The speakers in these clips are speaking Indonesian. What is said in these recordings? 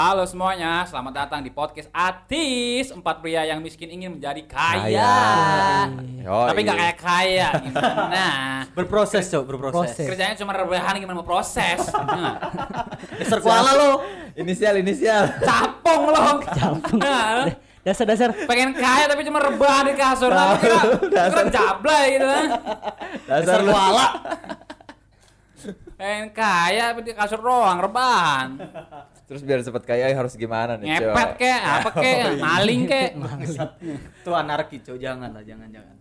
Halo semuanya, selamat datang di podcast Atis Empat pria yang miskin ingin menjadi kaya, Kaya. Yoi. Tapi nggak kayak kaya Gimana? Berproses, Cok, berproses. Proses. Kerjanya cuma rebahan gimana mau proses Nah, Dasar kuala lo. Inisial, inisial. Capung loh Capung nah, Dasar-dasar Pengen kaya tapi cuma rebahan di kasur Nah, kira, kira jablay gitu kan Dasar lu. Pengen kaya tapi di kasur doang, rebahan Terus biar cepet kaya harus gimana nih, Cok? Ngepet kek, apa kek, maling kek Itu anarki, Cok. Jangan lah, jangan, jangan.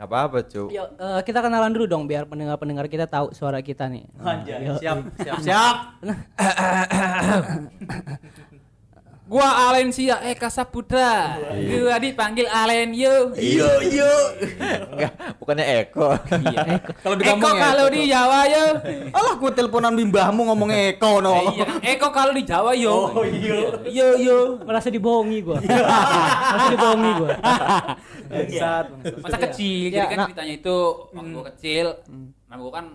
Apa-apa, Cuk. Yuk, eh, kita kenalan dulu dong biar pendengar-pendengar kita tahu suara kita nih. Anjay, Yuk. siap, siap, siap. Gua Alensia Eka Saputra. Gua dipanggil Alen yo. Iyo, iyo. Enggak, bukannya Eko. Iya. Kalau di Eko kalau di Jawa yo. Alah, gue teleponan bimbahmu ngomong Eko no. Eh, Iya? Eko kalau di Jawa yo. Oh, iya. Yo yo. Merasa dibohongi gua. Merasa dibohongi gua. Bangsat. Masa kecil. Jadi Ya, kan nah. ceritanya itu waktu gua kecil, nama gua kan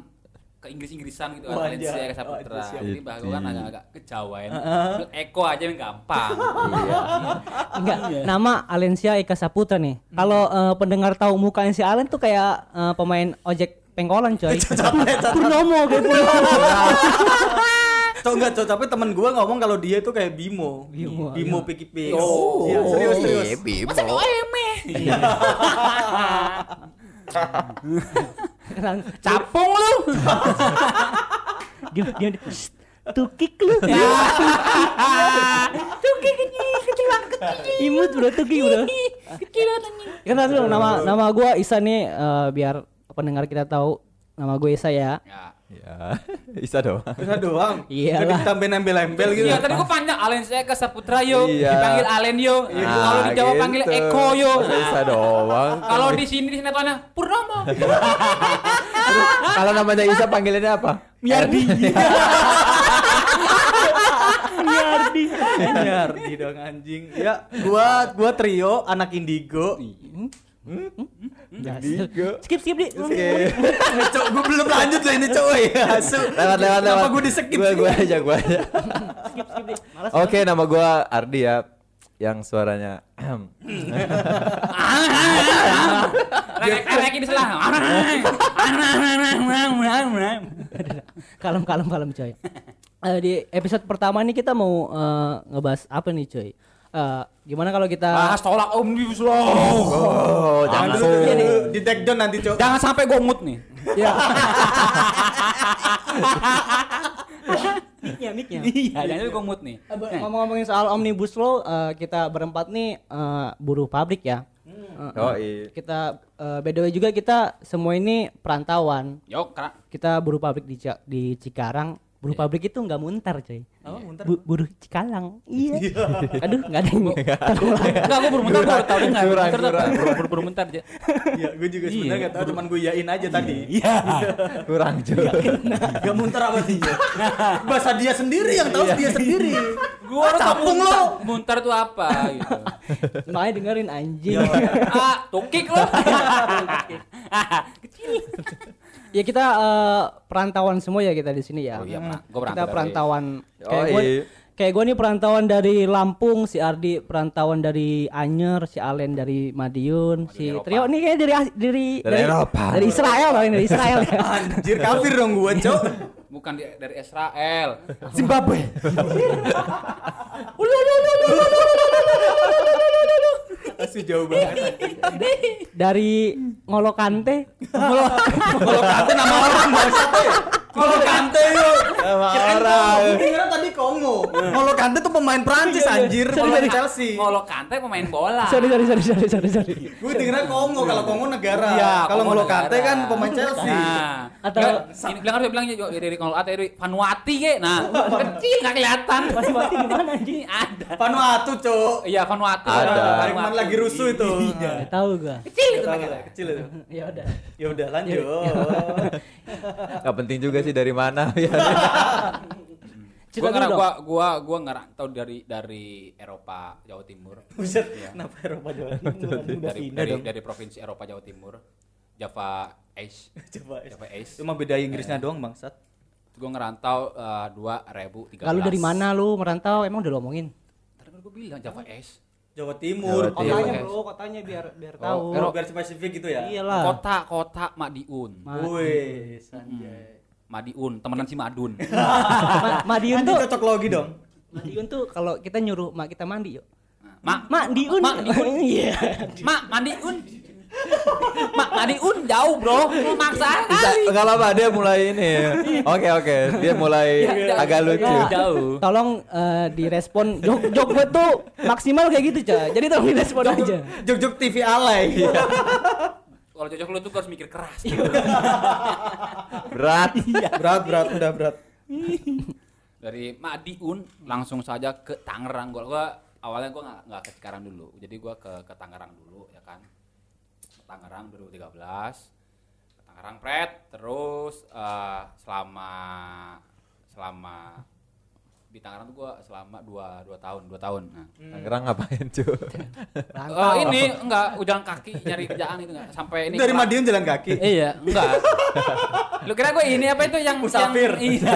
ke Inggris-Inggrisan gitu kan, iya. Eka Saputra. Siap. Jadi bah gua kan agak-agak kejawain. Bilang Eko aja yang gampang. Enggak, nama Alensia Eka Saputra nih. Kalau eh, pendengar tahu mukanya si Alen tuh kayak eh, pemain ojek pengkolan coy. Purnomo kayak Purnomo. Cok enggak, Cok, tapi temen gue ngomong kalau dia itu kayak Bimo. Bimo, Bimo Piki Pix. Oh. Iya, serius, serius. Eh, Bimo. Masa kau emeh? Capung lu. Dia dia dia, "Shh, tukik lu. tukik kecil kecil banget kecil. Imut bro tukik bro. Kecilan anjing. Kan nama nama gua Isa nih eh, biar pendengar kita tahu nama gue Isa ya. Ya. Ya, bisa dong. Bisa doang. Iyalah. Jadi tambahin embel-embel gitu. Iya, tadi gua panjang Alen saya ke Saputra yo, Iya. dipanggil Alen yo. Kalau di Jawa gitu. panggil Eko yo. Bisa doang. Kalau di sini di sinetronnya Purnomo. Kalau namanya Isa panggilannya apa? Miardi. Miardi. Nyardi dong anjing. Ya, gua gua trio anak indigo. Indigo. Skip skip di. Cok, gua belum lanjut loh ini cowok ya. Asu. Lewat lewat lewat. Kenapa gua disekip Gua sih? gua aja, gua aja. Skip skip di. Oke, nama gua Ardi ya. Yang suaranya di kalem kalem kalem coy. Eh, di episode pertama nih kita mau eh, ngebahas apa nih coy? Eh, gimana kalau kita Bahas tolak omnibus law. Oh, Jangan jangan dulu Iya nih. di take down nanti, Cok. Jangan sampai gua mut nih. ya. miknya miknya. Iya, jangan mut nih. Eh, ber- Ngomong-ngomongin soal omnibus law, eh, kita berempat nih eh, buruh pabrik ya. Eh, Oh, iya. Kita eh, by the way juga kita semua ini perantauan. Yo, kera. Kita buruh pabrik di di Cikarang. Buruh pabrik itu nggak muntar, coy. Oh, bentar. Bu- buruh Cikalang. Iya. Aduh, nggak ada yang Enggak, gua berbentar gua tahu dia enggak. Kurang, Bentar, kurang. buru- buru bentar aja. Iya, gua juga sebenarnya Iya. enggak tahu cuman gua yain aja tadi. Iya. kurang cuy. Gak muntar apa sih? Bahasa dia sendiri yang tahu dia sendiri. Gua harus tahu capung muntar. lo. Muntar tuh apa gitu. Makanya dengerin anjing. Ah, tukik lo. Kecil. Ya kita eh, perantauan semua ya kita di sini ya. Oh iya, Pak. Gua kita perantau. perantauan. Oh, Kayak gue iya. kayak gue nih perantauan dari Lampung, si Ardi perantauan dari Anyer, si Alen dari Madiun, si Eropa. Trio nih kayak dari dari Dari Eropa. dari Israel loh, ini dari Israel ya. Anjir kafir dong gua, Cok. Bukan di- dari Israel. Zimbabwe. Asu jauh banget. dari Ngolokante. Kalau kante nama orang bangsat ya. Kalau kante yuk. Orang. Kongo. Kira tadi Kongo. Kalau kante tuh pemain Prancis anjir, pemain Chelsea. Ngolo Kante pemain bola. sorry sorry sorry sorry sorry sorry. Gue dengernya Kongo, kalau Kongo negara. Iya, kalau Ngolo negara. Kante kan pemain Chelsea. Nah, Atau- atau ini bilang harus bilang ya dari Ngolo Kante dari Vanuati ke. Nah, kecil enggak kelihatan. Mati mati gimana anjing? Ada. Vanuatu, Cok. Iya, Vanuatu. Ada. Hari kemarin lagi rusuh itu. Gak tahu gua. Kecil itu nggak? Kecil itu. Ya udah. Ya udah lanjut. Gak penting juga sih dari mana ya. Gua dulu gua gua gua ngerantau dari dari Eropa Jawa Timur. Buset, Iya. kenapa Eropa Jawa Timur? Udah Dari dari, dong. dari provinsi Eropa Jawa Timur. Java Ace. Coba. Java Ace. Cuma beda Inggrisnya doang bangsat. Gue ngerantau eh, dua ribu tiga Lalu dari mana lu merantau? Emang udah lu omongin? Tadi kan gue bilang Java S. Jawa Timur. Jawa Timur. Kotanya Iya. bro, kotanya biar biar Oh, tahu. biar- biar spesifik gitu ya. Iyalah. Kota kota Madiun. Ma- Wih, sanjay. Madiun, temenan si Madun. Ma- Madiun Nanti tuh, cocok logi dong. Madiun tuh kalau kita nyuruh mak kita mandi yuk. Mak, Madiun. Mak Diun. Iya. mak Madiun. mak Madiun jauh bro, maksa kali. enggak apa-apa dia mulai ini. Oke oke, dia mulai agak lucu. Ya, Jauh. Tolong eh, direspon jok jok gue tuh maksimal kayak gitu coy. Jadi tolong direspon aja. Jog-jog TV alay. Kalau cocok lu tuh harus mikir keras. Berat. berat, berat, udah berat. Dari Madiun langsung saja ke Tangerang. Gua, gua awalnya gua nggak nggak ke Cikarang dulu. Jadi gua ke ke Tangerang dulu ya kan. Ke Tangerang 2013. Ke Tangerang pret terus eh, selama selama di Tangerang tuh gua selama dua, dua tahun dua tahun nah. Tangerang ngapain cuy? Eh, ini enggak jalan kaki nyari kerjaan itu enggak sampai ini Dari Madiun jalan kaki. Iya, enggak. Lu kira gue ini apa itu yang Musafir. Yang, iya.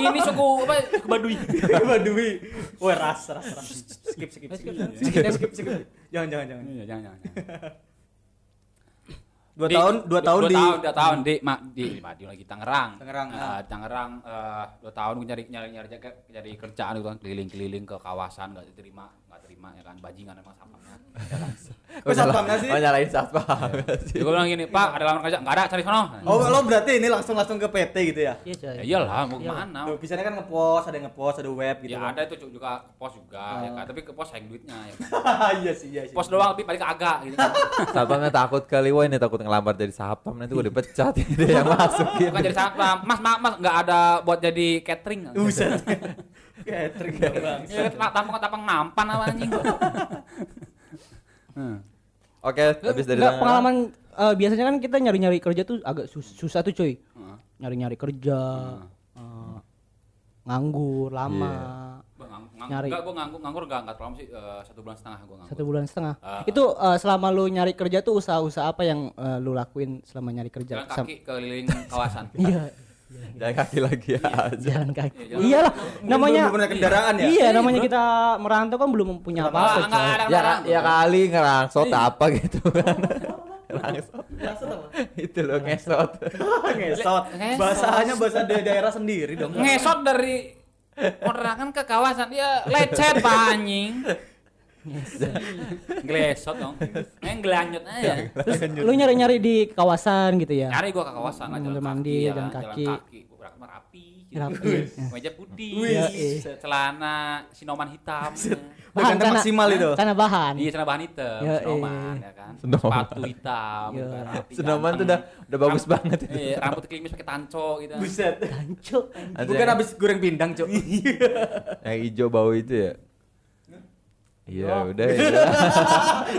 ini suku apa? Suku Baduy. Badui. Wah, ras, ras, ras. Skip, skip, skip. Skip, skip, skip. Jangan, jangan, jangan. Iya, jangan jangan. Dua Di- tahun, dua tahun di tahun, dua tahun di ma, di, di Madiun lagi Tangerang. Tangerang, Eh, ah. Tangerang eh, dua tahun gue nyari nyari nyari nyari, nyari kerjaan gitu kan keliling-keliling ke kawasan enggak diterima, enggak terima ya kan bajingan emang sapamnya. Ya kan? Kok satpamnya sih? Oh nyalain satpam. Jadi gue bilang gini, "Pak, ada lamaran kerja?" "Enggak ada, cari sono." Oh, lo berarti ini langsung langsung ke PT gitu ya? Iya coy. Ya iyalah, mau ke mana? Tuh, biasanya kan ngepost, ada yang ngepost, ada web gitu. Ya kan. ada itu juga ke pos juga ya kan, tapi ke pos sayang duitnya ya kan. Iya sih, iya sih. Pos doang tapi balik agak gitu kan. Satpamnya takut kali, wah ini takut ngelamar jadi satpam nanti gue dipecat ini dia yang masukin. Bukan jadi satpam. Mas, mas, mas nggak ada buat jadi catering. Buset. Catering dong, Bang. Ya, tampang tampang nampan apa anjing. Hmm. Oke, habis dari Enggak Tangerang. pengalaman eh, biasanya kan kita nyari-nyari kerja tuh agak sus- susah tuh cuy. Heeh. Nyari-nyari kerja. eh, nganggur lama. Gua ngang, ngang, Nyari. Enggak, gua nganggur, nganggur enggak, enggak terlalu lama sih, eh, satu bulan setengah gua nganggur. Satu bulan setengah. Ah. Itu eh, selama lu nyari kerja tuh usaha-usaha apa yang eh, lu lakuin selama nyari kerja? Jalan Sam- kaki keliling kawasan. Iya, Jalan kaki lagi ya. jalan kaki. Iya, jalan Iyalah, namanya belum kendaraan ya? Iya, namanya kita merantau kan belum punya apa-apa. Ya, ya kali ngerangsot apa gitu kan. Itu loh ngesot. Ngesot. Bahasanya bahasa da- daerah sendiri dong. Ngesot dari kontrakan ke kawasan dia lecet Pak anjing. Glesot dong. Main gelanyut aja. Terus lu nyari-nyari di kawasan gitu ya. Nyari gua ke kawasan lah, jalan mandir, kaki, jalan kaki. jalan kaki. Gua berangkat mah rapi. gitu. Rapi. Meja putih, Wih. celana sinoman hitam. Berganda maksimal itu. Karena bahan. Iya celana bahan hitam, Ya, sinoman eh. ya kan. Sinoman. Sepatu hitam, kan, rapi, Senoman tuh udah udah bagus Rambut- banget itu. Iya, rambut klimis pakai tanco gitu. Buset. Ada Bukan habis goreng pindang, Cuk. yang hijau bau itu ya. Iya, udah ya.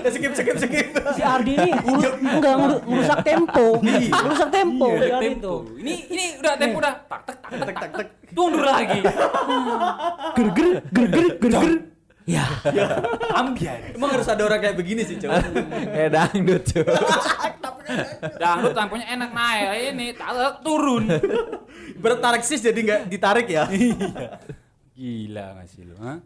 Ya, skip, skip, skip. Si Ardi ini enggak ngerusak tempo. Ngerusak tempo si Ardi itu. Tempo. Ini ini udah tempo udah tak tak tak tak tak. Tundur lagi. Ger-ger, ger-ger, ger-ger. Ya. Ambiar. Emang harus ada orang kayak begini sih, Cuk. Kayak dangdut cuy. Dangdut lampunya enak naik ini tak turun. Bertarik sis jadi nggak ditarik ya. Gila nggak sih lu? Hah?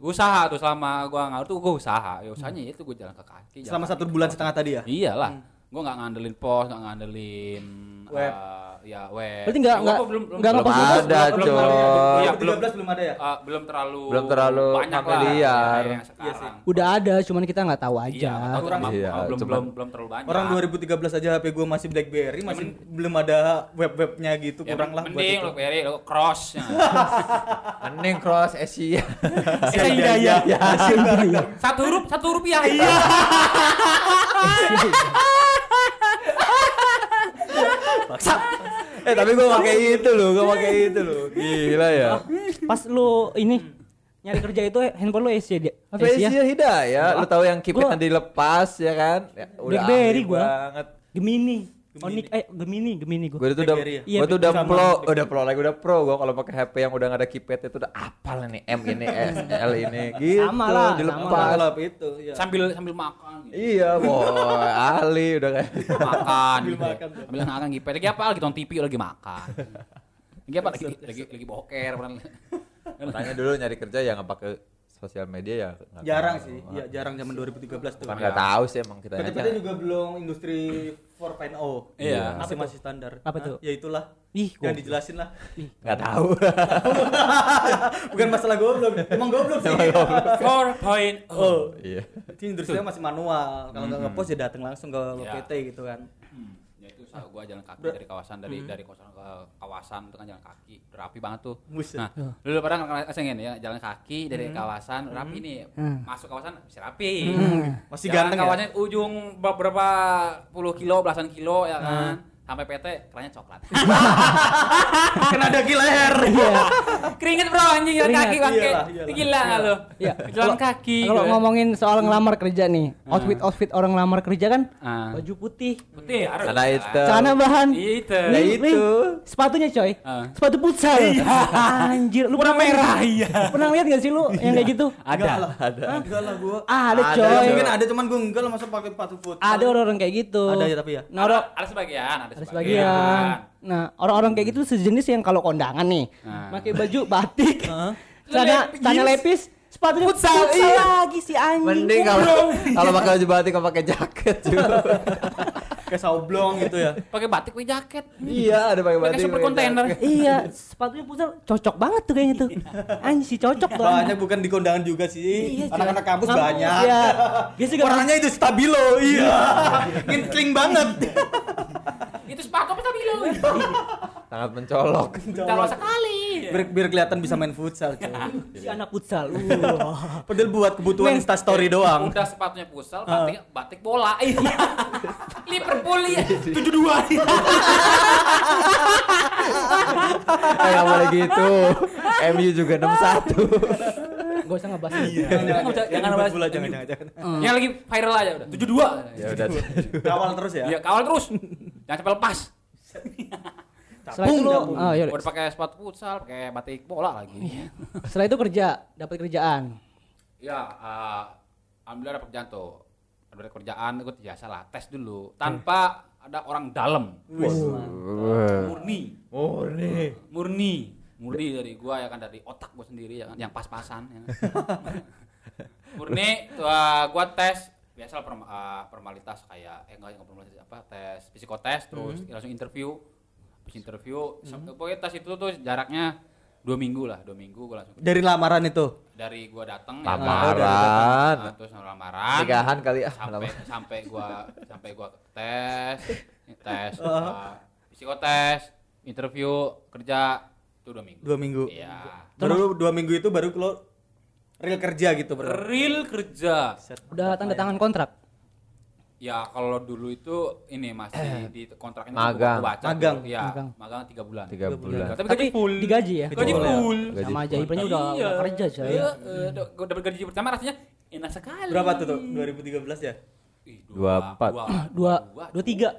Usaha tuh selama gua ngawur tuh gua usaha. Ya usahanya itu gua jalan ke kaki. Selama satu bulan setengah tadi ya. Iyalah. Gua nggak ngandelin pos, nggak ngandelin Web. eh, ya web. Berarti nggak- Ya, nggak- gua belum belum belum ngepost Belum ada, belum- coy. Iya, belum 13 belum ada ya? eh, belum terlalu Belum terlalu banyak lah familiar. ya, yang Iya sih. sekarang. Udah ada, cuman kita nggak tahu aja. Iya, tahu terlalu- Iya, belum cuman- belum belum terlalu banyak. Orang 2013 aja HP gue masih BlackBerry, masih belum ada web-webnya gitu, Ya, kurang lah buat mending itu. lo beri lo cross. ya. Mending cross Asia. Hidayah. Ya. Satu huruf, satu rupiah. Iya. eh tapi gua pakai itu loh, gua pakai itu loh. Gila ya. Pas lu ini nyari kerja itu handphone lu Asia dia. Apa Asia Hidayah? Lu tahu yang kipetnya dilepas ya kan? Ya, udah Blackberry gua. banget. Gemini. Onik eh Gemini, Gemini gua. Gue itu udah, Blackberry ya? Iya, gua tuh udah sama pro, udah pro lagi udah pro. Gua kalau pakai HP yang udah gak ada keypad itu udah apal nih M ini, S, L ini, gitu. Sama lah, dilepas. Kalau itu, ya. Sambil sambil makan. gitu. Iya, boy, ahli udah kayak. Makan. Sambil gitu. makan tuh. Sambil makan gitu. Lagi apa? Lagi nonton TV lagi makan. Lagi apa? Lagi lagi lagi boker. Makanya dulu nyari kerja ya nggak pakai sosial media ya. Jarang tahu. sih. Iya, jarang zaman 2013 tuh. Kan nggak tahu sih emang kita. PT-PT juga belum industri 4.0. Iya. Masih masih standar. Apa tuh? Ya itulah. Ih, Yang dijelasin lah. Nggak tahu. Bukan masalah goblok. Emang goblok sih. 4.0. Oh. Iya. Itu industrinya masih manual. Kalau nggak ngepost ya datang langsung ke Ya. PT gitu kan. Hmm, ya saat gua jalan kaki Ber- dari kawasan dari dari kawasan ke kawasan itu kan jalan kaki rapi banget tuh. Buset. nah dulu pada ngerasain ya jalan kaki dari kawasan rapi nih Hmm. masuk kawasan masih rapi. Masih Jalan ganteng ya? kawasan ujung beberapa puluh kilo belasan kilo ya kan sampai PT kerannya coklat Kena daki leher. Iya. keringet bro anjing jalan Keringet, kaki bangke gila nggak lo Iya. jalan kaki Kalau gitu. ngomongin soal ngelamar kerja nih, outfit outfit orang ngelamar kerja kan Ah. baju putih, putih harus lah. itu. celana bahan. itu Lah Nih, itu. nih, sepatunya coy. Ah. Sepatu futsal. Anjir, lu pernah merah iya. Pernah lihat gak sih lu yang kayak gitu? Lah. Ada. Enggak lah gua. Ah, ada Ada, coy. Mungkin ada cuman gua enggak lah masa pakai sepatu futsal. Ada orang-orang kayak gitu. Ada ya tapi ya. Ada, ada sebagian ada, ada sebagian. Nah, orang-orang kayak gitu sejenis yang kalau kondangan nih, Nah. pakai baju batik, celana Lepis. celana lepis, sepatunya futsal, iya. lagi si anjing. Mending kalau kalau pakai baju batik kau pakai jaket juga. Kayak saublong gitu ya. pakai batik pakai jaket iya, ada pakai pakai batik. super pakai kontainer jaket. iya, sepatunya futsal cocok banget tuh kayaknya tuh. Anjing sih cocok tuh. Banyak bukan di kondangan juga sih. Iya. Anak-anak kampus Kampus, banyak. Iya. Warnanya itu stabilo, iya. Ngincling banget. Itu sepatu apa stabilo Sangat mencolok. Kalau sekali Biar, biar kelihatan bisa main futsal, coy. si anak futsal. Uh. Padahal buat kebutuhan Insta story doang. udah sepatunya pusal batik batik bola iya Liverpool ya tujuh dua Eh, nggak boleh gitu. MU juga 61. Gak usah ngebahas. Jangan, Jangan, jangan bahas bola, jangan, jangan, jangan. yang lagi viral aja udah tujuh dua ya udah. Kawal terus ya. iya kawal terus jangan sampai lepas. Setelah itu lu, oh, yaudah. udah pakai sepatu futsal pakai batik bola lagi. Setelah itu kerja, dapat kerjaan. ya eh, alhamdulillah dapat kerjaan tuh ada kerjaan ikut biasa lah tes dulu. Tanpa ada orang dalam murni. Oh, nih. murni. Murni. Dari gua ya kan dari otak gua sendiri ya kan. Yang pas-pasan ya kan. murni tuh, uh, gua tes biasa perm- uh, formalitas kayak eh enggak enggak formalitas apa tes psikotes terus langsung interview habis interview sam- pokoknya tes itu tuh jaraknya dua minggu lah dua minggu gua langsung Dari lamaran itu. dari gua datang Lamaran. ya, terus lamaran. Nikahan kali ah. sampai sampai gua sampai gua tes tes uh, psikotes interview kerja itu dua minggu. Dua minggu. iya. Baru dua minggu itu baru lo real kerja gitu bro. real kerja Udah tanda tangan kontrak. ya kalau dulu itu ini masih di kontraknya tuh Magang. baca Magang. ya Magang. magang tiga bulan Tiga bulan. tapi Tapi gaji full digaji ya. gaji full ya. full Gaji Sama aja ibrahnya udah, Iya. udah kerja coy. Iya, eh, da- gua dapat gaji pertama rasanya enak sekali Berapa tuh tuh? 2013 ya? Dua empat. Dua, dua tiga.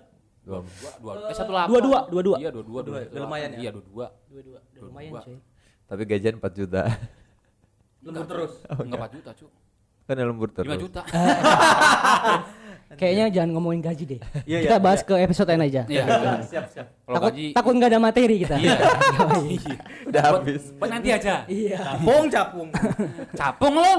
Dua. dua dua eh satu delapan Dua dua, dua dua. iya dua dua Dua, udah lumayan ya? iya dua dua Dua dua, udah lumayan Dua. coy. Tapi gajian 4 juta. Lembur terus. enggak empat juta cu Kan ya lembur terus. lima juta Kayaknya jangan ngomongin gaji deh. Iya, kita iya, bahas iya. ke episode lain aja. iya siap, siap. kalau takut gaji takut nggak ada materi kita. iya Udah habis. buat nanti aja Iya. Capung, capung. capung lo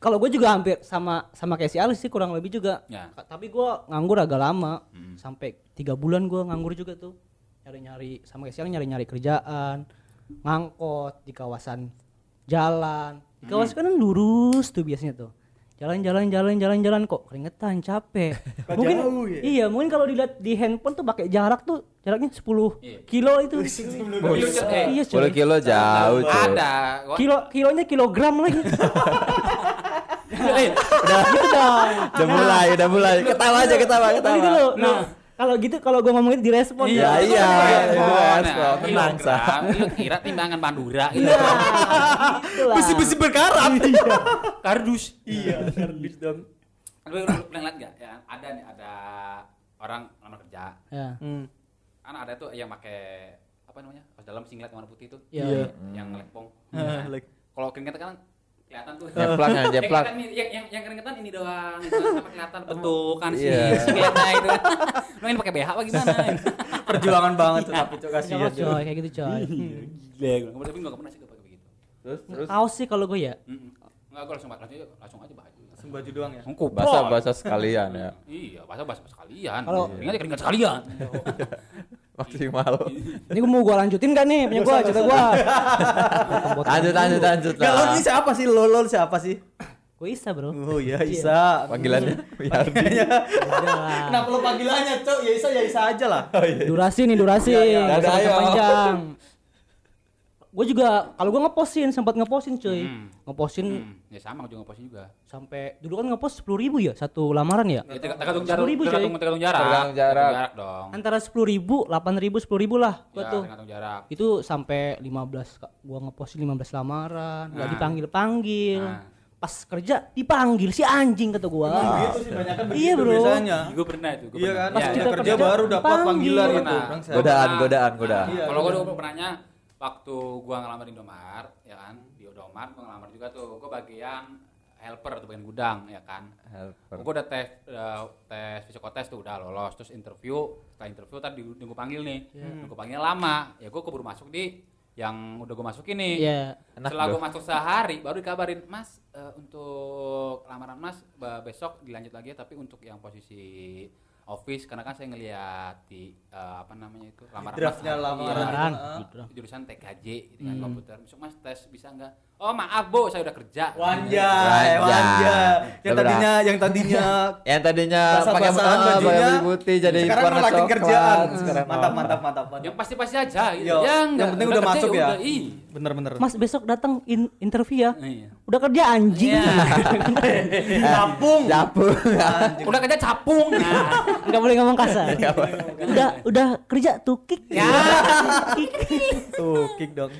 Kalau gue juga hampir sama sama kayak si Alis sih kurang lebih juga. Ya. Tapi gue nganggur agak lama, Hmm. sampai tiga bulan gue nganggur juga tuh. Nyari-nyari sama kayak si Alis nyari-nyari kerjaan, ngangkot di kawasan jalan. Di Hmm. kawasan kan lurus tuh biasanya tuh. Jalan-jalan jalan-jalan jalan kok keringetan capek. Mungkin jauh ya? iya mungkin kalau dilihat di handphone tuh pakai jarak tuh jaraknya 10 Iya. kilo itu. Kilo, eh, iya, coy. 10 kilo jauh, cuy. ada Kilo kilonya kilogram lagi. Eh, Udah, gitu dong. udah mulai, udah mulai. Ketawa aja, ketawa, ketawa. Gitu loh. Nah, kalau gitu kalau gua ngomong itu direspon. Iya, Ya, iya. Nah, Respon, tenang, Sa. kilogram, lu kira timbangan Bandura gitu. Itulah. Besi-besi berkarat. Kardus. Iya, kardus dong. Lu pernah lihat enggak ya? Ada nih ada orang lamar kerja. Ya. Hmm. Kan ada tuh yang pakai apa namanya? Pas dalam singlet warna putih tuh. Iya. Yang lepong. Ah, like. Kalau keringetan kan kelihatan tuh. Jeplak, ya, jeplak. Yang, yang, yang, yang keringetan ini doang, apa kelihatan bentuk kan sih Iya. itu. Lu ini pakai BH apa gimana? Perjuangan banget tuh tapi cok kasihan. Kasihan, coy kayak gitu coy Gila, gue tapi nggak pernah sih gue pakai begitu. Terus terus kaos sih kalau gue ya Mm-mm. Nggak, gue langsung langsung aja, langsung aja baju. Langsung baju doang ya. Kuplok. bahasa-bahasa sekalian ya. Iya, bahasa bahasa sekalian. Kalau- keringat ya keringat sekalian. Maksimal. ini gue mau gue lanjutin gak nih punya gue cerita gue Lanjut lanjut lanjut lo lah. ini siapa sih? Lo lo siapa sih? gue Isa bro Oh iya Isa. Panggilannya Yardi. Udah. Kenapa lo panggilannya, Cok? Ya Isa ya Isa aja lah. durasi nih durasi Iya, iya. Nggak usah Dadah, ayo. panjang gue juga kalau gue ngepostin sempat ngepostin cuy Hmm. ngepostin Hmm, ya sama gue juga ngepost juga. sampai dulu kan ngepost sepuluh ribu ya satu lamaran ya Ya, terg- tergantung jarak, 10.000 coy. tergantung, tergantung jarak. Tergantung jarak. dong. antara sepuluh ribu delapan ribu sepuluh ribu lah gue Ya, tuh tergantung jarak. itu sampai 15 Kak. gua ngepostin 15 lamaran nggak Nah. dipanggil panggil Nah. pas kerja dipanggil si anjing kata gua Gitu sih banyak kan Iya, bro. biasanya. Gue pernah itu. Gua Iya pernah. kan? Pas Iya, kita iya. kerja kerja, baru dapat panggilan gitu. Pernah. Bangsat. Godaan, Nah, godaan, nah, godaan. Iya, Kalau gue iya. dulu pernahnya waktu gua ngelamar di Indomaret, ya kan, di Indomaret gua ngelamar juga tuh. Gua bagian helper tuh bagian gudang, ya kan. Helper. Gue udah tes udah tes psikotes tuh udah lolos terus interview setelah interview tadi nunggu panggil nih nunggu panggil lama ya gue keburu masuk di yang udah gue masukin nih Iya. Enak setelah gue masuk sehari baru dikabarin mas eh, untuk lamaran mas besok dilanjut lagi ya tapi untuk yang posisi office karena kan saya ngeliat di eh, apa namanya itu lamaran Draftnya mas, lamaran. iya, Lamaran. Heeh. jurusan TKJ gitu Hmm. kan komputer besok mas tes bisa nggak oh maaf bu saya udah kerja Wanjay. wanjay. Yang tadinya yang tadinya Yang tadinya pakai ah, pakai putih jadi sekarang warna coklat. kerjaan. Sekarang Mantap, mantap, mantap, mantap. yang pasti-pasti aja gitu. Ya yang nggak, penting udah masuk ya. udah, iya. Bener-bener. Mas besok datang in- interview ya. Iya. Udah kerja anjing. Capung. Japung. udah kerja capung nah Enggak boleh ngomong kasar. udah udah kerja tukik. ya Tuh, kick dong.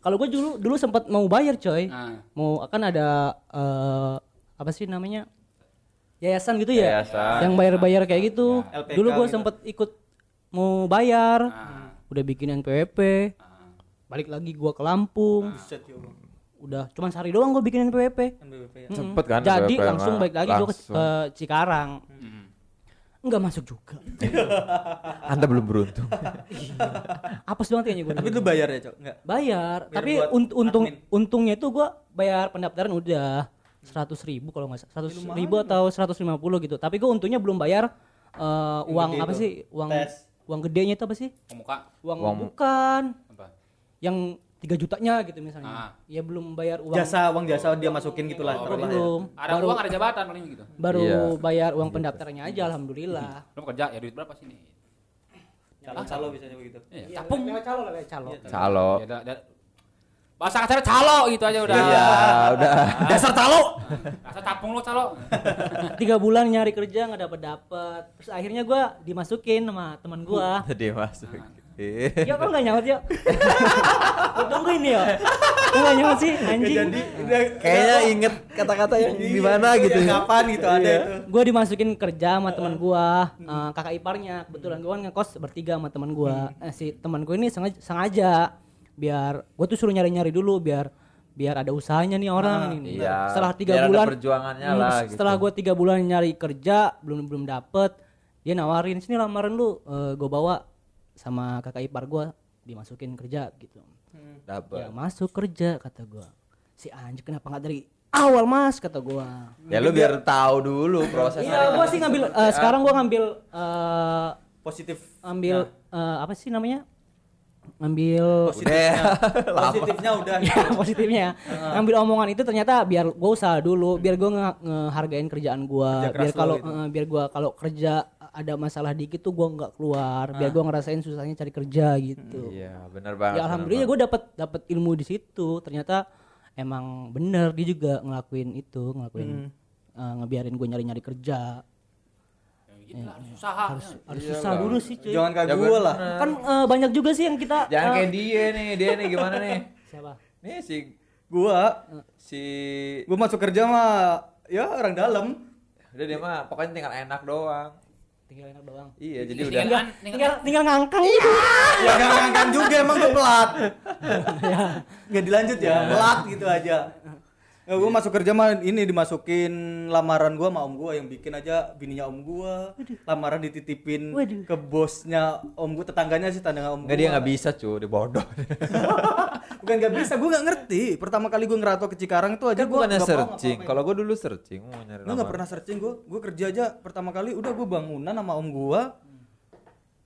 Kalau gue dulu dulu sempat mau bayar coy. Nah. Mau akan ada eh, apa sih namanya? Yayasan gitu ya. Yayasan. Yang bayar-bayar kayak gitu. LPK dulu gue gitu. sempet ikut mau bayar. Nah. Udah bikin NPWP. Balik lagi gua ke Lampung. Yo. Udah cuman sehari doang gue bikin NPWP. NBWP ya. Mm-mm. Cepet kan Jadi NPWP langsung mah. balik lagi gue ke, Langsung. ke Cikarang. Mm. Enggak masuk juga. Anda belum beruntung. Apes banget kayaknya gue. Tapi lu bayar ya, Cok? Enggak. bayar, Biar tapi unt- untung admin. untungnya itu gua bayar pendaftaran udah seratus ribu kalau nggak salah seratus ribu atau 150 gitu. Tapi gua untungnya belum bayar eh, uang apa itu. sih? Uang Tes. uang gedenya itu apa sih? pemuka Uang, Uang- bukan apa yang 3 jutanya gitu misalnya. Ah. Ya belum bayar uang Jasa, uang jasa dia masukin gitu lah. Oh, taruhlah ya. belum. ada baru uang ada jabatan paling gitu baru Iya. bayar uang pendaftarannya aja alhamdulillah. lu mau kerja ya duit berapa sih nih Calo-calo biasanya begitu. Iya, capung Lewat calo, lewat calo. Calo. Ya, da- da- bahasa kasar calo gitu aja udah Iya, udah. Dasar calo. Rasa capung lu calo Tiga bulan nyari kerja nggak dapet dapet. Terus akhirnya gua dimasukin sama teman gua. Jadi masuk. Ya kok nggak nyaut ya? Gua tungguin nih ya. Kok nggak nyaut sih anjing? Jadi udah Kayaknya inget kata-kata yang di mana gitu. Ya, kapan gitu ada Iya. itu. Gue dimasukin kerja sama teman gua, eh, kakak iparnya. Kebetulan gua kan ngekos bertiga sama teman gua. Eh, si teman gua ini sengaja, sengaja biar gua tuh suruh nyari-nyari dulu biar biar ada usahanya nih orang ini. Iya, Setelah tiga biar ada bulan perjuangannya Hmm, lah, gitu. Setelah gua tiga bulan nyari kerja belum belum dapet, dia nawarin sini lamaran lu, eh, gua bawa sama kakak ipar gua dimasukin kerja gitu. Ya Dapat. masuk kerja kata gua. Si anjing kenapa nggak dari awal mas kata gua. Ya lu biar tahu dulu prosesnya. Iya, gua sih ngambil eh, sekarang gua ngambil eh Positif. ambil eh, apa sih namanya? Ngambil Positifnya. Positifnya udah. ya, positifnya. Ngambil omongan itu ternyata biar gua usaha dulu, biar gua nge- ngehargain kerjaan Kerja keras biar kalau gitu. eh, biar gua kalau kerja ada masalah dikit tuh gua nggak keluar, biar gua ngerasain susahnya cari kerja gitu. Iya, benar banget. Ya alhamdulillah gue dapat dapat ilmu di situ. Ternyata emang bener dia juga ngelakuin itu, ngelakuin eh, ngebiarin gue nyari-nyari kerja. Gitu lah, harus usaha Harus harus susah dulu sih, cuy. Jangan kayak Ya, gua lah. Kan eh, banyak juga sih yang kita Jangan eh, kayak dia nih, dia nih gimana nih? siapa? Nih si Gua si gua masuk kerja mah ya orang dalam. udah dia mah pokoknya tinggal enak doang. Tinggal enak doang. Iya, jadi Tinggal- udah tinggal- Tinggal tinggal ngangkang gitu. Ya enggak ngangkan juga emang gua pelat. Enggak dilanjut ya, pelat gitu aja. Ya, gue masuk kerja mah ini dimasukin lamaran gua sama om gua yang bikin aja bininya om gua. Lamaran dititipin Waduh. ke bosnya om gua tetangganya sih tandang om gua. dia nggak bisa cuy, dia bodoh. Bukan nggak bisa, gua nggak ngerti. Pertama kali gua ngerantau ke Cikarang itu aja Kan gua bukannya nggak searching. Kalau gua dulu searching mau nyari Gua nggak pernah searching gua. Gua kerja aja pertama kali udah gua bangunan sama om gua.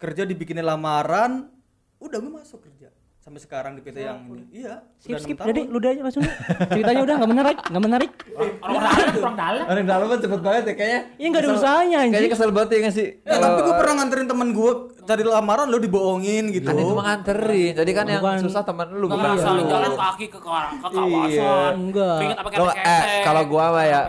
Kerja dibikinin lamaran, udah gua masuk kerja. Sampai sekarang di PT yang ini. Iya, Skip skip jadi lu udah aja langsung. Ceritanya udah enggak menarik, enggak menarik. Orang dalam, orang dalam. Orang dalam kan cepet banget ya kayaknya. Iya enggak ada usahanya Kayaknya anjing. kesel banget ya nggak sih? Ya, tapi gue pernah nganterin temen gue cari lamaran lo dibohongin gitu. Kan itu mah nganterin. Jadi kan yang susah teman lu Nggak bukan lu. jalan kaki ke kawasan, ke Iya. kawasan. Enggak. Keringet apa Kalau kayak eh kalau gua mah ya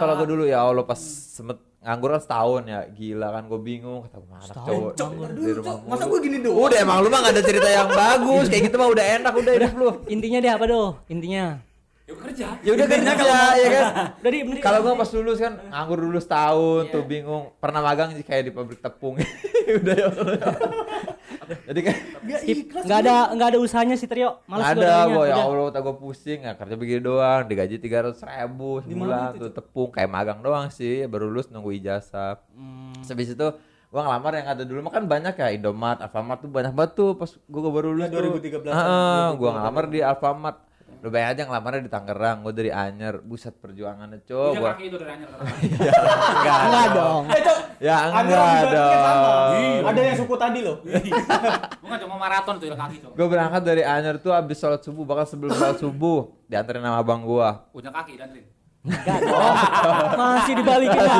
kalau gua dulu ya Allah pas sempet nganggur kan setahun ya gila kan gue bingung kata anak cowok Cok, di rumah Cok, masa mulu." gue gini doang? udah emang lu mah gak ada cerita yang bagus kayak gitu mah udah enak udah hidup lu Intinya dia apa doh? Intinya. Yuk kerja. ya udah kerja ya kan Udah di bener. kalau gua pas lulus kan nganggur dulu setahun tuh bingung pernah magang sih kayak di pabrik tepung udah ya Allah. jadi kan. Enggak ada enggak ada usahanya si Trio. Males ada gua gua ya. Allah tak gua pusing ya kerja begini doang digaji tiga ratus ribu sebulan tuh tepung kayak magang doang sih baru lulus nunggu ijazah Hmm. Habis itu gua ngelamar yang ada dulu mah kan banyak ya Indomart, Alfamart tuh banyak banget tuh pas gua baru lulus Ya, tuh. 2013 Heeh, gua ngelamar di Alfamart. Lu bayangin aja ngelamarnya di Tangerang, gua dari Anyer. Buset perjuangannya, Cok. Punya Gua kaki itu dari anyar. enggak. Enggak dong. Eh, Cok, Ya ada enggak dong. Ada yang suku tadi loh. Bukan cuma maraton tuh kaki tuh. Gua berangkat dari Anyer tuh abis sholat subuh, bahkan sebelum sholat subuh dianterin sama abang gua. Punya kaki dan Rin. Enggak dong. Masih dibalikin lah.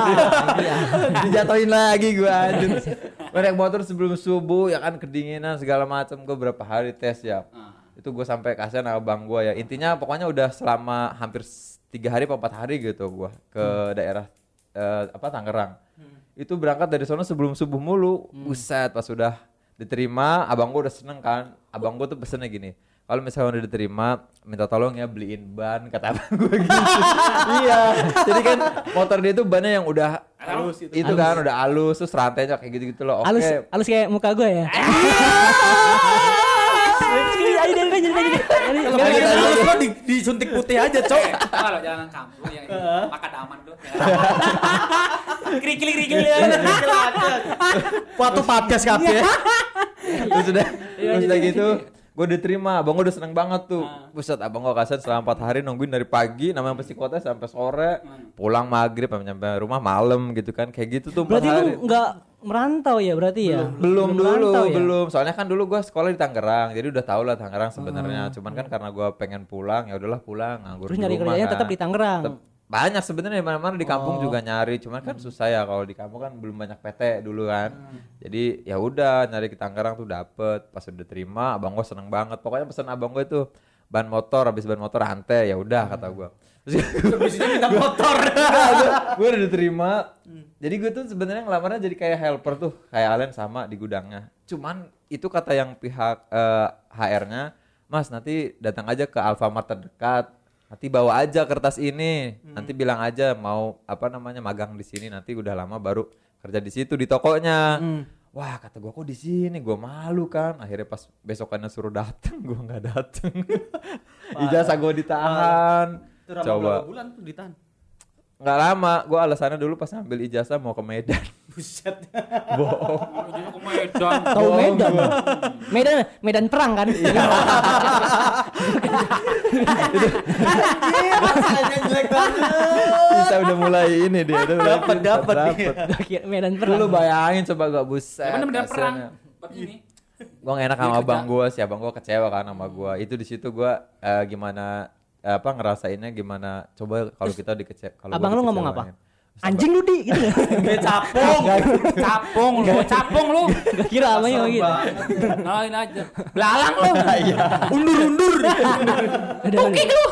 Iya. Dijatuhin lagi gua anjir. Naik motor sebelum subuh ya kan kedinginan segala macam gua berapa hari tes ya. Nah. Itu gue sampai kasihan sama bang gue ya. Intinya pokoknya udah selama hampir tiga hari atau empat hari gitu gue ke daerah eh, apa Tangerang. Itu berangkat dari sana sebelum subuh mulu. Buset pas sudah diterima abang gue udah seneng kan. Abang gue tuh pesennya gini kalau misalnya udah diterima minta tolong ya beliin ban kata abang gue gitu. Iya. Jadi kan motor dia tuh bannya yang udah Halus itu, kan udah halus terus rantainya kayak gitu gitu loh. Oke. Halus halus kayak muka gue ya. Jadi jadi. Kalau pengen halus lo di- disuntik putih aja, Cok. Kalau jalanan kampung yang maka daman tuh. Krik krik krik krik. Foto podcast kabeh. terus udah terus udah gitu gue diterima abang gue udah seneng banget tuh. Buset abang gue kasihan selama 4 hari nungguin dari pagi namanya pasti kota sampai sore. Pulang maghrib sampai nyampe rumah malam gitu kan. Kayak gitu tuh 4 Berarti hari. lu enggak merantau ya berarti ya? belum dulu merantau ya? belum. Soalnya kan dulu gue sekolah di Tangerang jadi udah tau lah Tangerang sebenarnya. Cuman kan karena gue pengen pulang ya udahlah pulang nganggur Terus nyari rumah kerjanya kan. tetap di Tangerang. Tetep- banyak sebenarnya di mana-mana di kampung juga nyari. Cuman kan susah ya kalau di kampung kan belum banyak PT dulu kan. Jadi ya udah nyari ke Tangerang tuh dapet. Pas udah terima abang gue seneng banget. Pokoknya pesan abang gue tuh ban motor habis ban motor rantai ya udah kata gue terus Habisnya minta motor. gue udah diterima. Jadi gue tuh sebenarnya ngelamarnya jadi kayak helper tuh kayak Allen sama di gudangnya. Cuman itu kata yang pihak eh, HR-nya mas nanti datang aja ke Alfamart terdekat nanti bawa aja kertas ini. Nanti bilang aja mau apa namanya magang di sini. Nanti udah lama baru kerja di situ di tokonya. Wah kata gue kok di sini? Gue malu kan akhirnya pas besokannya suruh datang gue nggak datang ijazah gue ditahan. Coba. bulan tuh ditahan? nggak lama. Gue alasannya dulu pas ngambil ijazah mau ke Medan Buset. bohong ke Medan. Tahu Medan. Medan Medan perang kan? Rasanya jelek banget. bisa udah mulai ini dia udah mulai Dapat, dapat Medan perang. dulu bayangin coba gak buset Emang bener perang. kasiannya. Begini. gue gak enak sama abang gue sih abang gue kecewa kan sama gue itu di situ gue eh, gimana eh, apa ngerasainnya gimana coba kalau kita dikece kalau Abang lu ngomong apa? Anjing lu di gitu. Kayak capung. Capung lu, capung lu. Gak kira apa gitu. Lain aja. Belalang lu. Undur-undur. Tukik lu.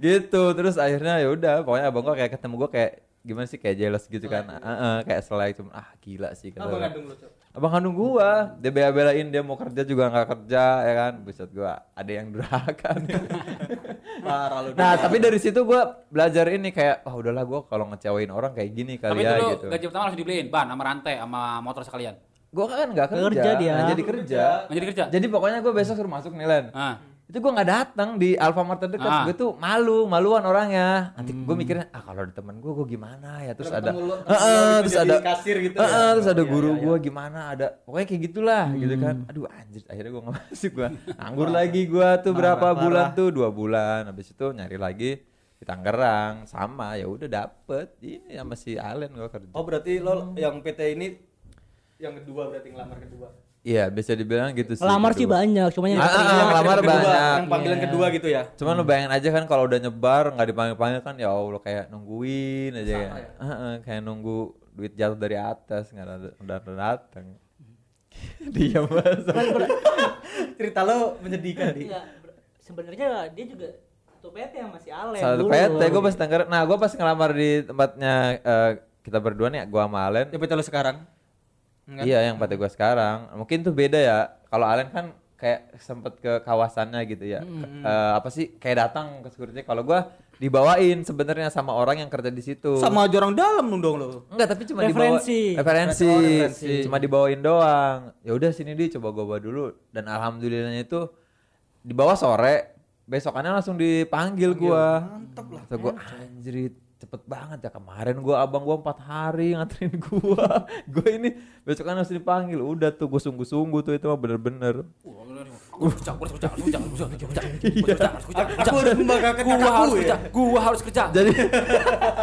gitu terus akhirnya ya udah pokoknya abang gue kayak ketemu gue kayak gimana sih kayak jealous gitu kan Heeh, kayak selai cuma ah gila sih kata gua. kandung lu? Abang kandung gua, dia bela-belain dia mau kerja juga nggak kerja ya kan. Buset gua, ada yang durhaka. Parah lu. nah, tapi dari situ gua belajar ini kayak oh udahlah gua kalau ngecewain orang kayak gini Tapi kali ya itu lu gitu. gaji pertama langsung dibeliin ban sama rantai sama motor sekalian. Gua kan nggak kerja, Kerja dia. nggak jadi kerja. Nggak jadi kerja. Jadi pokoknya gua besok suruh masuk nih Len. Nah, itu gue nggak datang di Alfamart terdekat. Ah. gue tuh malu maluan orangnya. Nanti gue mikirnya ah kalau ada temen gue gue gimana ya? Terus ada lu- terus jadi ada kasir gitu Heeh, ya? terus ada Iya, guru iya, iya. gue gimana ada pokoknya kayak gitulah gitu kan. Aduh anjir akhirnya gue nggak masuk gue nganggur lagi gue tuh berapa parah. bulan tuh? Dua bulan. Habis itu nyari lagi di Tangerang. Sama ya udah dapet. Ini sama si Allen gue kerja. Oh berarti lo yang PT ini yang kedua berarti ngelamar kedua. Iya bisa dibilang gitu sih Lamar sih kedua. banyak, cuma yang Ah, keterima- ah, Yang ngelamar kedua, banyak. Yang panggilan Iya. kedua gitu ya. Cuman lu bayangin aja kan kalau udah nyebar nggak dipanggil-panggil kan ya Allah kayak nungguin aja ya. Heeh, kayak nunggu duit jatuh dari atas nggak ada udah datang. Diam banget. Cerita lo menyedihkan di. Ber- sebenarnya dia juga satu PT yang masih Alen Satu dulu. PT gue pas Tangerang. Nah, gue pas ngelamar di tempatnya eh, kita berdua nih, gua sama Alen. Ya PT lo sekarang. Enggak? Iya, yang PT gue sekarang. Mungkin tuh beda ya. Kalau Alen kan kayak sempet ke kawasannya gitu ya. Ke- eh, apa sih? Kayak datang ke security. Kalau gua dibawain sebenarnya sama orang yang kerja di situ. Sama aja orang dalam dong lo. Enggak, tapi cuma Referensi. dibawa referensi, Oh, referensi. cuma dibawain doang. Ya udah sini di coba gua bawa dulu dan alhamdulillahnya itu dibawa sore, besokannya langsung dipanggil gua. Mantap lah. Gua anjir cepet banget ya kemarin gua abang gua empat hari nganterin gua. gua ini besokannya langsung dipanggil. Udah tuh gua sungguh-sungguh tuh itu mah bener-bener. Aku harus kerja, harus kerja, harus kerja, harus kerja, harus kerja, harus kerja, harus kerja, harus kerja. Aku harus membanggakan Gua kakakku harus ya. kerja, gua harus kerja. Jadi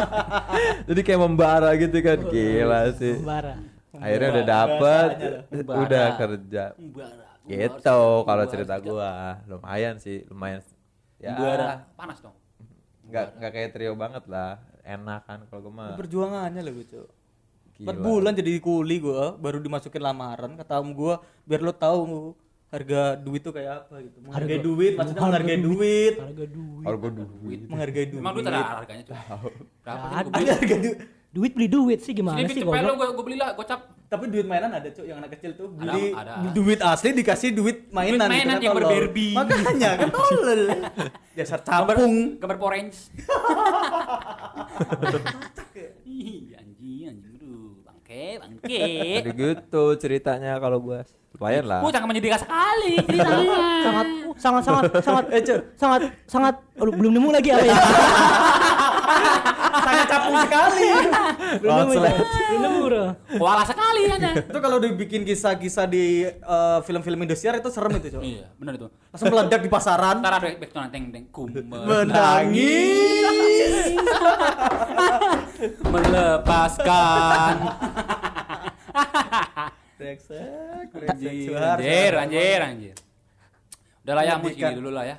jadi kayak membara gitu kan. Gila sih. Bara. Akhirnya udah dapet, Membara. udah kerja. Gua Gitu harus kerja, kalau gua cerita harus kerja. gua. Lumayan sih, lumayan. Ya. Panas dong. Nggak nggak kayak trio banget lah. Enak kan kalau gua mah. Perjuangannya lo gitu. Gila. Empat bulan jadi kuli gua baru dimasukin lamaran kata om gua biar lo tahu harga duit tuh kayak apa gitu. Menghargai duit, maksudnya menghargai duit. Harga duit. Gua duit. Menghargai duit. Emang duit ada harganya cuy. Berapa sih gua beli? Ada harga duit. Duit beli duit sih gimana Sini sih gua gua beli lah, gocap. Tapi duit mainan ada cuk yang anak kecil tuh Ada, beli ada. duit asli dikasih duit mainan. Duit mainan gitu, yang kan, tolol. berbarbie. Makanya kan tolol. Dasar capung. Gambar Rangers. Ih, anjing, anjing dulu. Bangke, bangke. Jadi gitu ceritanya kalau gua. Lumayan lah. Gua jangan menyedihkan sekali ceritanya. sangat sangat sangat sangat eh, Cuk, sangat sangat aduh, belum nemu lagi apa ya Sangat capung sekali. ya? belum nemu bro Kuala sekali aja. itu kalau dibikin kisah-kisah di eh, film-film Indosiar itu serem itu cuk. Iya, benar itu. Langsung meledak di pasaran. Ntar ada back to teng teng kum Menangis. melepaskan. Brengsek. Anjir, anjir, anjir. Udah lah ya, mus gini dulu lah ya.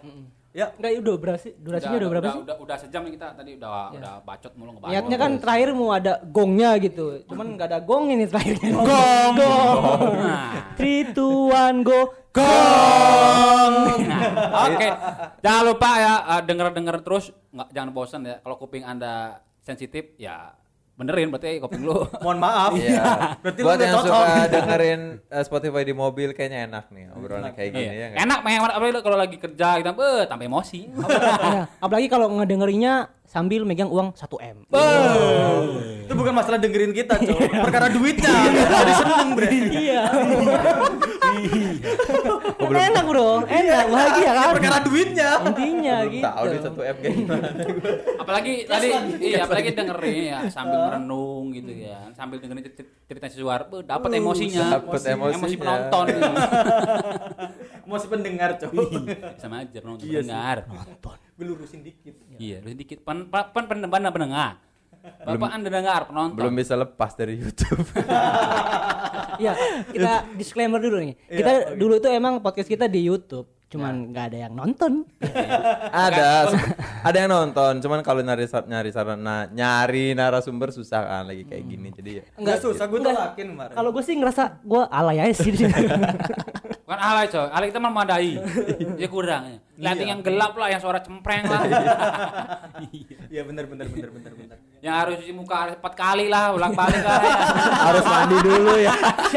Ya, enggak udah berapa sih? Durasinya udah, berapa udah, sih? Udah, udah sejam nih kita tadi udah udah bacot mulu ngebacot. niatnya kan terakhir mau ada gongnya gitu. Cuman nggak ada gong ini terakhirnya. Gong. Gong. Nah. three two one go. Gong. Nah, Oke, jangan lupa ya eh, denger-denger terus, nggak jangan bosan ya. Kalau kuping anda sensitif, ya benerin berarti kuping lu. mohon maaf. Iya. Berarti lu Buat udah yang cocok. suka dengerin eh, Spotify di mobil kayaknya enak nih obrolan kayak gini ya. Iya. nggak? Enak menghemat apalagi kalau lagi kerja kita eh tambah emosi. Iya, apalagi kalau ngedengerinnya sambil megang uang 1 m Itu bukan masalah dengerin kita, Cok. Perkara duitnya. Jadi seneng, Bre. iya Kan enak bro enak bahagia kan Perkara duitnya. intinya gitu tahu di satu M kayak gimana. apalagi tadi iya apalagi dengerin ya sambil merenung gitu ya sambil dengerin cer- cerita si Suar eh, dapat emosinya Dapet emosinya. emosi penonton Mau pendengar, Cok. sama aja penonton Iya pendengar Gue lurusin dikit. iya lu sedikit pen pen pen pen pen pendengar bapak anda dengar penonton Belum bisa lepas dari YouTube. Iya, kita disclaimer dulu nih. Kita dulu tuh emang podcast kita di YouTube, cuman nggak ada yang nonton. ada ada yang nonton, cuman kalau nyari nyari sarana nyari narasumber susah kan lagi kayak gini. Jadi ya Enggak susah, gue tolakin kemarin. Kalau gue sih ngerasa gue alay aja sih. bukan alay coy alay kita memadai dia kurang ya lighting yang gelap lah yang suara cempreng lah Iya benar benar benar benar benar. Yang harus cuci muka empat kali lah ulang balik lah ya harus mandi dulu ya.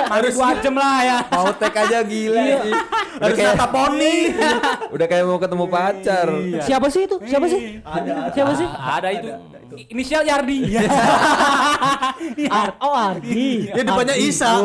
harus dua jam lah ya Mau tek aja gila. Udah Harus kayak nata poni. udah kayak mau ketemu pacar. Siapa sih itu? Siapa sih? Ada, ada. Siapa sih? ada itu inisial Yardi Ar oh Ardi. Ya depannya Isa.